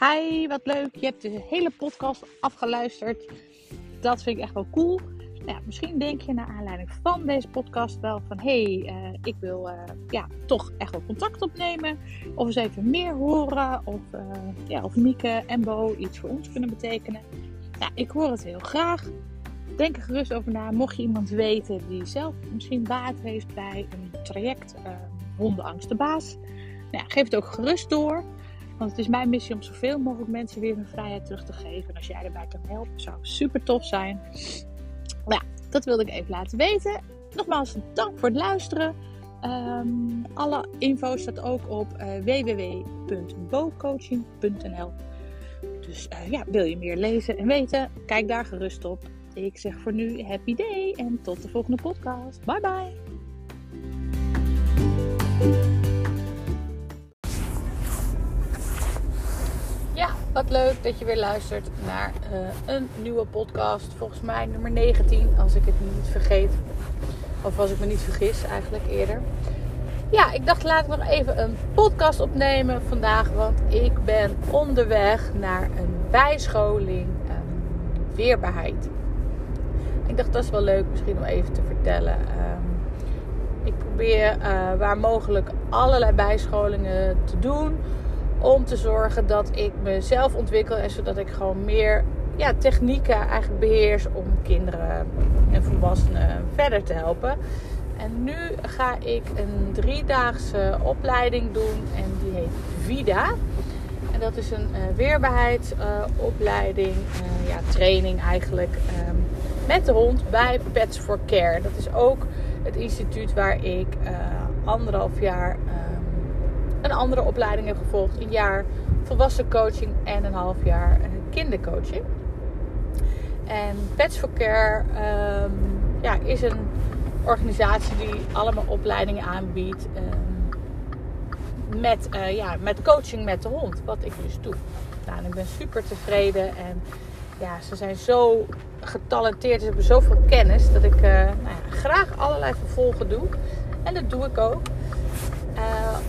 Hi, wat leuk. Je hebt de hele podcast afgeluisterd. Dat vind ik echt wel cool. Nou ja, misschien denk je naar aanleiding van deze podcast wel van... hé, hey, uh, ik wil uh, ja, toch echt wel contact opnemen. Of eens even meer horen. Of, uh, ja, of Mieke en Bo iets voor ons kunnen betekenen. Ik hoor het heel graag. Denk er gerust over na. Mocht je iemand weten die zelf misschien baat heeft bij een traject hondenangst de baas. Nou, geef het ook gerust door. Want het is mijn missie om zoveel mogelijk mensen weer hun vrijheid terug te geven. En als jij erbij kan helpen, zou super tof zijn. Nou ja, dat wilde ik even laten weten. Nogmaals, dank voor het luisteren. Um, alle info staat ook op uh, www.bocoaching.nl. Dus uh, ja, wil je meer lezen en weten? Kijk daar gerust op. Ik zeg voor nu happy day en tot de volgende podcast. Bye bye. Wat leuk dat je weer luistert naar uh, een nieuwe podcast. Volgens mij nummer 19, als ik het niet vergeet. Of als ik me niet vergis, eigenlijk eerder. Ja, ik dacht laat ik nog even een podcast opnemen vandaag. Want ik ben onderweg naar een bijscholing um, weerbaarheid. Ik dacht dat is wel leuk misschien om even te vertellen. Um, ik probeer uh, waar mogelijk allerlei bijscholingen te doen. Om te zorgen dat ik mezelf ontwikkel. En zodat ik gewoon meer ja, technieken eigenlijk beheers om kinderen en volwassenen verder te helpen. En nu ga ik een driedaagse opleiding doen. En die heet VIDA. En dat is een uh, weerbaarheidsopleiding. Uh, ja, training eigenlijk. Um, met de hond bij Pets for Care. Dat is ook het instituut waar ik uh, anderhalf jaar een andere opleiding heb gevolgd. Een jaar volwassen coaching en een half jaar uh, kindercoaching. En Pets for Care um, ja, is een organisatie die allemaal opleidingen aanbiedt. Um, met, uh, ja, met coaching met de hond. Wat ik dus doe. Nou, ik ben super tevreden. En ja, ze zijn zo getalenteerd. Ze hebben zoveel kennis dat ik uh, nou ja, graag allerlei vervolgen doe. En dat doe ik ook.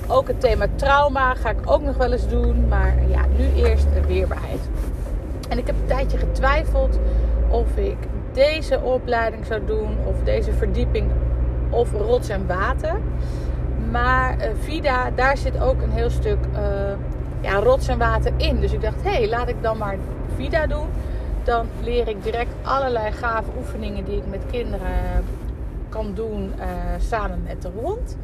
Ook het thema trauma ga ik ook nog wel eens doen. Maar ja, nu eerst weerbaarheid. En ik heb een tijdje getwijfeld of ik deze opleiding zou doen. Of deze verdieping. Of rots en water. Maar uh, Vida, daar zit ook een heel stuk ja, rots en water in. Dus ik dacht, hé, hey, laat ik dan maar Vida doen dan leer ik direct allerlei gave oefeningen die ik met kinderen kan doen uh, samen met de hond.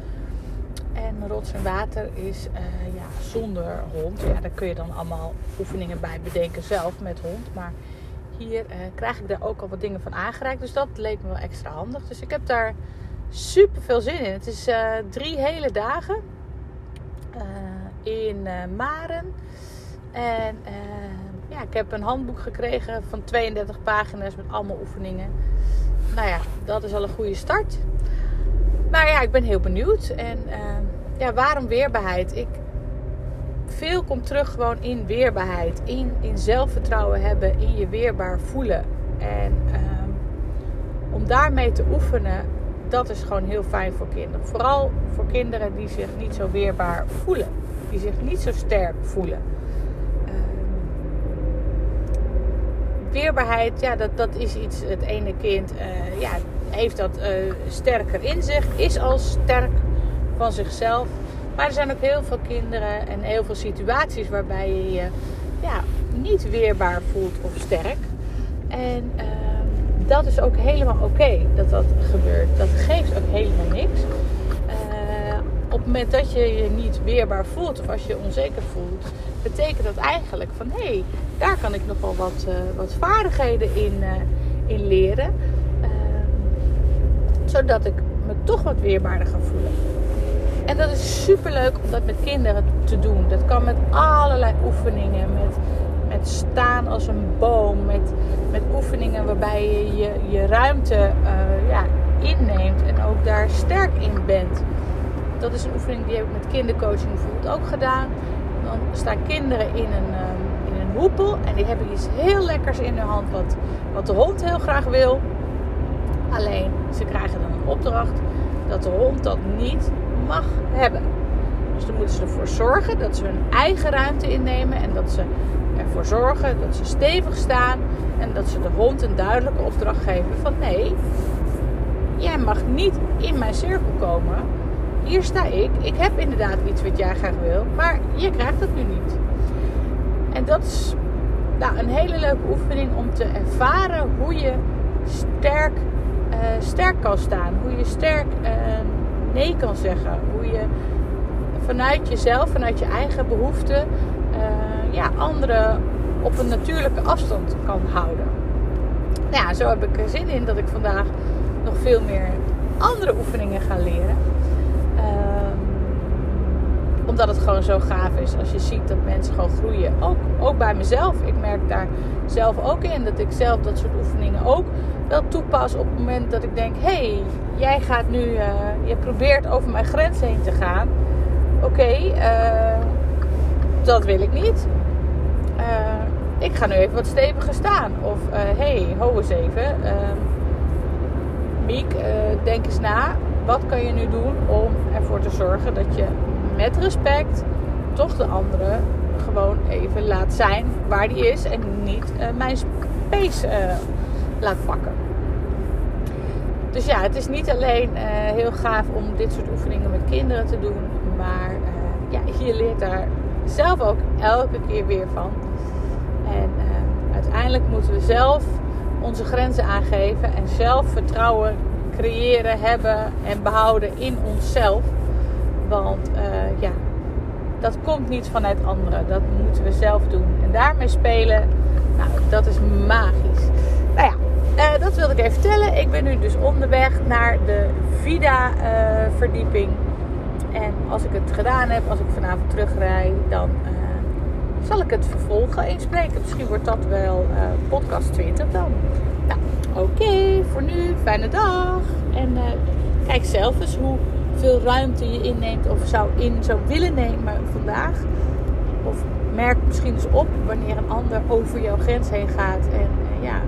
En rots en water is uh, ja, zonder hond. Ja, daar kun je dan allemaal oefeningen bij bedenken zelf met hond. Maar hier uh, krijg ik daar ook al wat dingen van aangereikt. Dus dat leek me wel extra handig. Dus ik heb daar super veel zin in. Het is drie hele dagen in Maren. En ja, ik heb een handboek gekregen van 32 pagina's met allemaal oefeningen. Nou ja, dat is al een goede start. Maar ja, ik ben heel benieuwd. En ja, waarom weerbaarheid? Ik, veel komt terug gewoon in weerbaarheid. In, in zelfvertrouwen hebben, in je weerbaar voelen. En uh, om daarmee te oefenen, dat is gewoon heel fijn voor kinderen. Vooral voor kinderen die zich niet zo weerbaar voelen. Die zich niet zo sterk voelen. weerbaarheid, ja, dat, dat is iets. Het ene kind uh, ja, heeft dat uh, sterker in zich, is al sterk van zichzelf. Maar er zijn ook heel veel kinderen en heel veel situaties waarbij je je ja, niet weerbaar voelt of sterk. En uh, dat is ook helemaal oké dat dat gebeurt. Dat geeft ook helemaal niks. Uh, op het moment dat je je niet weerbaar voelt of als je je onzeker voelt, betekent dat eigenlijk van hé, hey, daar kan ik nog wel wat, uh, wat vaardigheden in, uh, in leren. Uh, zodat ik me toch wat weerbaarder ga voelen. En dat is super leuk om dat met kinderen te doen. Dat kan met allerlei oefeningen. Met, met staan als een boom. Met, met oefeningen waarbij je je, ruimte ja, inneemt. En ook daar sterk in bent. Dat is een oefening die heb ik met kindercoaching bijvoorbeeld ook gedaan. Dan staan kinderen in een, um, in een hoepel en die hebben iets heel lekkers in hun hand wat, wat de hond heel graag wil. Alleen ze krijgen dan een opdracht dat de hond dat niet mag hebben. Dus dan moeten ze ervoor zorgen dat ze hun eigen ruimte innemen en dat ze ervoor zorgen dat ze stevig staan en dat ze de hond een duidelijke opdracht geven van nee, jij mag niet in mijn cirkel komen. Hier sta ik. Ik heb inderdaad iets wat jij graag wil, maar je krijgt het nu niet. En dat is nou, een hele leuke oefening om te ervaren hoe je sterk, uh, sterk kan staan. Hoe je sterk uh, nee kan zeggen. Hoe je vanuit jezelf, vanuit je eigen behoeften, uh, ja, anderen op een natuurlijke afstand kan houden. Nou ja, zo heb ik er zin in dat ik vandaag nog veel meer andere oefeningen ga leren. Um, omdat het gewoon zo gaaf is als je ziet dat mensen gewoon groeien. Ook, ook bij mezelf. Ik merk daar zelf ook in dat ik zelf dat soort oefeningen ook wel toepas op het moment dat ik denk: hey, jij gaat nu, uh, je probeert over mijn grens heen te gaan. Oké, uh, dat wil ik niet. Uh, ik ga nu even wat steviger staan. Of hey, ho eens even. Miek, denk eens na. Wat kan je nu doen om ervoor te zorgen dat je met respect toch de andere gewoon even laat zijn waar die is en niet uh, mijn space uh, laat pakken. Dus ja, het is niet alleen uh, heel gaaf om dit soort oefeningen met kinderen te doen, maar ja, je leert daar zelf ook elke keer weer van. En uiteindelijk moeten we zelf onze grenzen aangeven en zelf vertrouwen creëren, hebben en behouden in onszelf. Want uh, ja, dat komt niet vanuit anderen. Dat moeten we zelf doen. En daarmee spelen, nou, dat is magisch. Nou ja, uh, dat wilde ik even vertellen. Ik ben nu dus onderweg naar de Vida-verdieping. Uh, en als ik het gedaan heb, als ik vanavond terugrij, dan zal ik het vervolgen inspreken. Misschien wordt dat wel podcast 20 dan. Nou, oké, voor nu, fijne dag. En kijk zelf eens hoe ruimte je inneemt of zou in zou willen nemen vandaag. Of merk misschien eens op wanneer een ander over jouw grens heen gaat en uh, ja,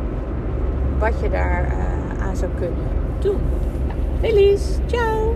wat je daar uh, aan zou kunnen doen. Nou, Feliz, ciao!